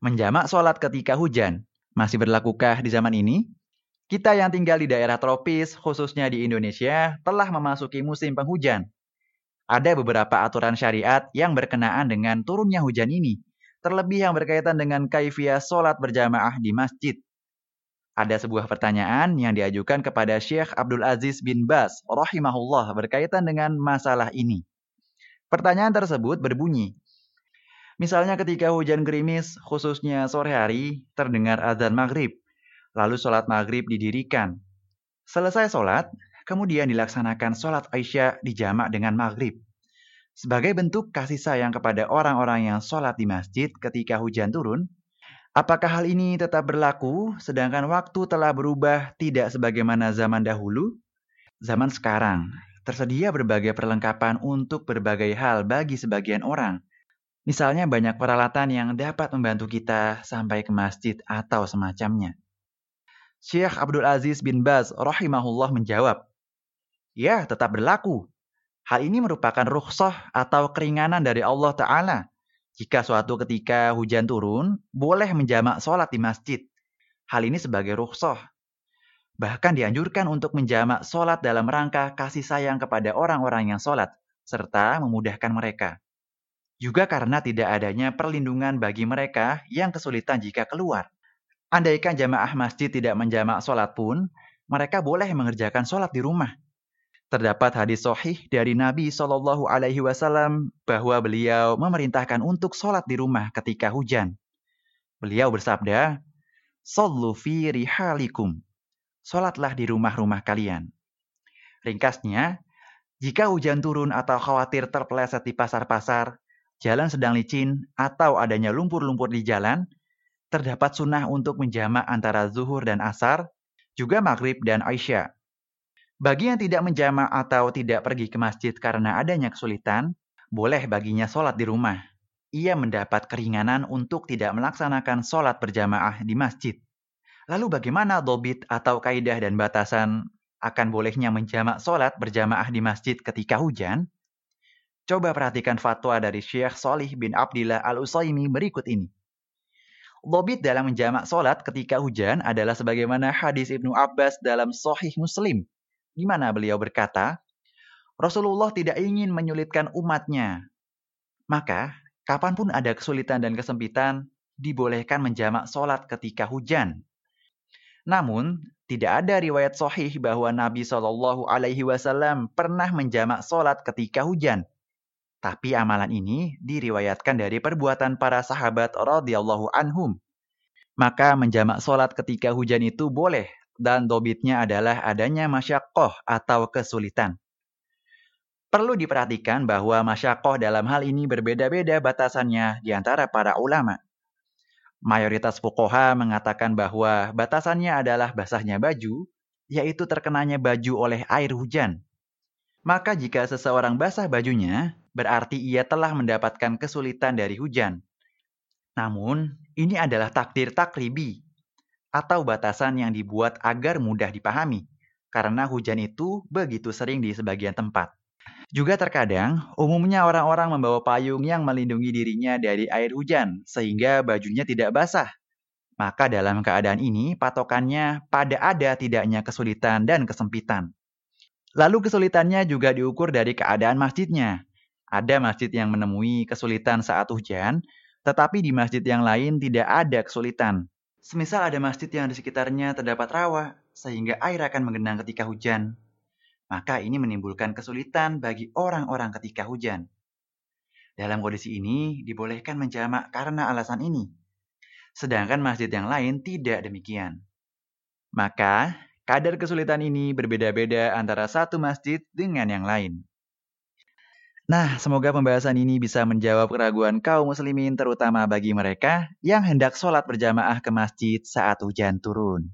Menjamak sholat ketika hujan masih berlakukah di zaman ini? Kita yang tinggal di daerah tropis, khususnya di Indonesia, telah memasuki musim penghujan. Ada beberapa aturan syariat yang berkenaan dengan turunnya hujan ini, terlebih yang berkaitan dengan kaifiah sholat berjamaah di masjid. Ada sebuah pertanyaan yang diajukan kepada Syekh Abdul Aziz bin Bas rahimahullah berkaitan dengan masalah ini. Pertanyaan tersebut berbunyi, Misalnya ketika hujan gerimis, khususnya sore hari, terdengar azan maghrib. Lalu sholat maghrib didirikan. Selesai sholat, kemudian dilaksanakan sholat Aisyah dijamak dengan maghrib. Sebagai bentuk kasih sayang kepada orang-orang yang sholat di masjid ketika hujan turun, apakah hal ini tetap berlaku sedangkan waktu telah berubah tidak sebagaimana zaman dahulu? Zaman sekarang, tersedia berbagai perlengkapan untuk berbagai hal bagi sebagian orang – Misalnya banyak peralatan yang dapat membantu kita sampai ke masjid atau semacamnya. Syekh Abdul Aziz bin Baz rahimahullah menjawab, Ya, tetap berlaku. Hal ini merupakan rukhsah atau keringanan dari Allah Ta'ala. Jika suatu ketika hujan turun, boleh menjamak sholat di masjid. Hal ini sebagai rukhsah. Bahkan dianjurkan untuk menjamak sholat dalam rangka kasih sayang kepada orang-orang yang sholat, serta memudahkan mereka juga karena tidak adanya perlindungan bagi mereka yang kesulitan jika keluar. Andaikan jamaah masjid tidak menjamak sholat pun, mereka boleh mengerjakan sholat di rumah. Terdapat hadis sohih dari Nabi Shallallahu Alaihi Wasallam bahwa beliau memerintahkan untuk sholat di rumah ketika hujan. Beliau bersabda, "Sallu fi rihalikum." Sholatlah di rumah-rumah kalian. Ringkasnya, jika hujan turun atau khawatir terpeleset di pasar-pasar, jalan sedang licin, atau adanya lumpur-lumpur di jalan, terdapat sunnah untuk menjamak antara zuhur dan asar, juga maghrib dan aisyah. Bagi yang tidak menjamak atau tidak pergi ke masjid karena adanya kesulitan, boleh baginya sholat di rumah. Ia mendapat keringanan untuk tidak melaksanakan sholat berjamaah di masjid. Lalu bagaimana dobit atau kaidah dan batasan akan bolehnya menjamak sholat berjamaah di masjid ketika hujan? Coba perhatikan fatwa dari Syekh Salih bin Abdillah Al-Usaimi berikut ini. Lobit dalam menjamak solat ketika hujan adalah sebagaimana hadis Ibnu Abbas dalam Sahih Muslim, di mana beliau berkata, Rasulullah tidak ingin menyulitkan umatnya. Maka, kapan pun ada kesulitan dan kesempitan, dibolehkan menjamak solat ketika hujan. Namun, tidak ada riwayat sahih bahwa Nabi Shallallahu Alaihi Wasallam pernah menjamak solat ketika hujan. Tapi amalan ini diriwayatkan dari perbuatan para sahabat radhiyallahu anhum. Maka menjamak sholat ketika hujan itu boleh dan dobitnya adalah adanya masyakoh atau kesulitan. Perlu diperhatikan bahwa masyakoh dalam hal ini berbeda-beda batasannya di antara para ulama. Mayoritas fukoha mengatakan bahwa batasannya adalah basahnya baju, yaitu terkenanya baju oleh air hujan. Maka jika seseorang basah bajunya, berarti ia telah mendapatkan kesulitan dari hujan. Namun, ini adalah takdir takribi atau batasan yang dibuat agar mudah dipahami, karena hujan itu begitu sering di sebagian tempat. Juga terkadang, umumnya orang-orang membawa payung yang melindungi dirinya dari air hujan, sehingga bajunya tidak basah. Maka dalam keadaan ini, patokannya pada ada tidaknya kesulitan dan kesempitan. Lalu kesulitannya juga diukur dari keadaan masjidnya. Ada masjid yang menemui kesulitan saat hujan, tetapi di masjid yang lain tidak ada kesulitan. Semisal ada masjid yang di sekitarnya terdapat rawa, sehingga air akan menggenang ketika hujan. Maka ini menimbulkan kesulitan bagi orang-orang ketika hujan. Dalam kondisi ini, dibolehkan menjamak karena alasan ini. Sedangkan masjid yang lain tidak demikian. Maka, kadar kesulitan ini berbeda-beda antara satu masjid dengan yang lain. Nah, semoga pembahasan ini bisa menjawab keraguan kaum muslimin terutama bagi mereka yang hendak sholat berjamaah ke masjid saat hujan turun.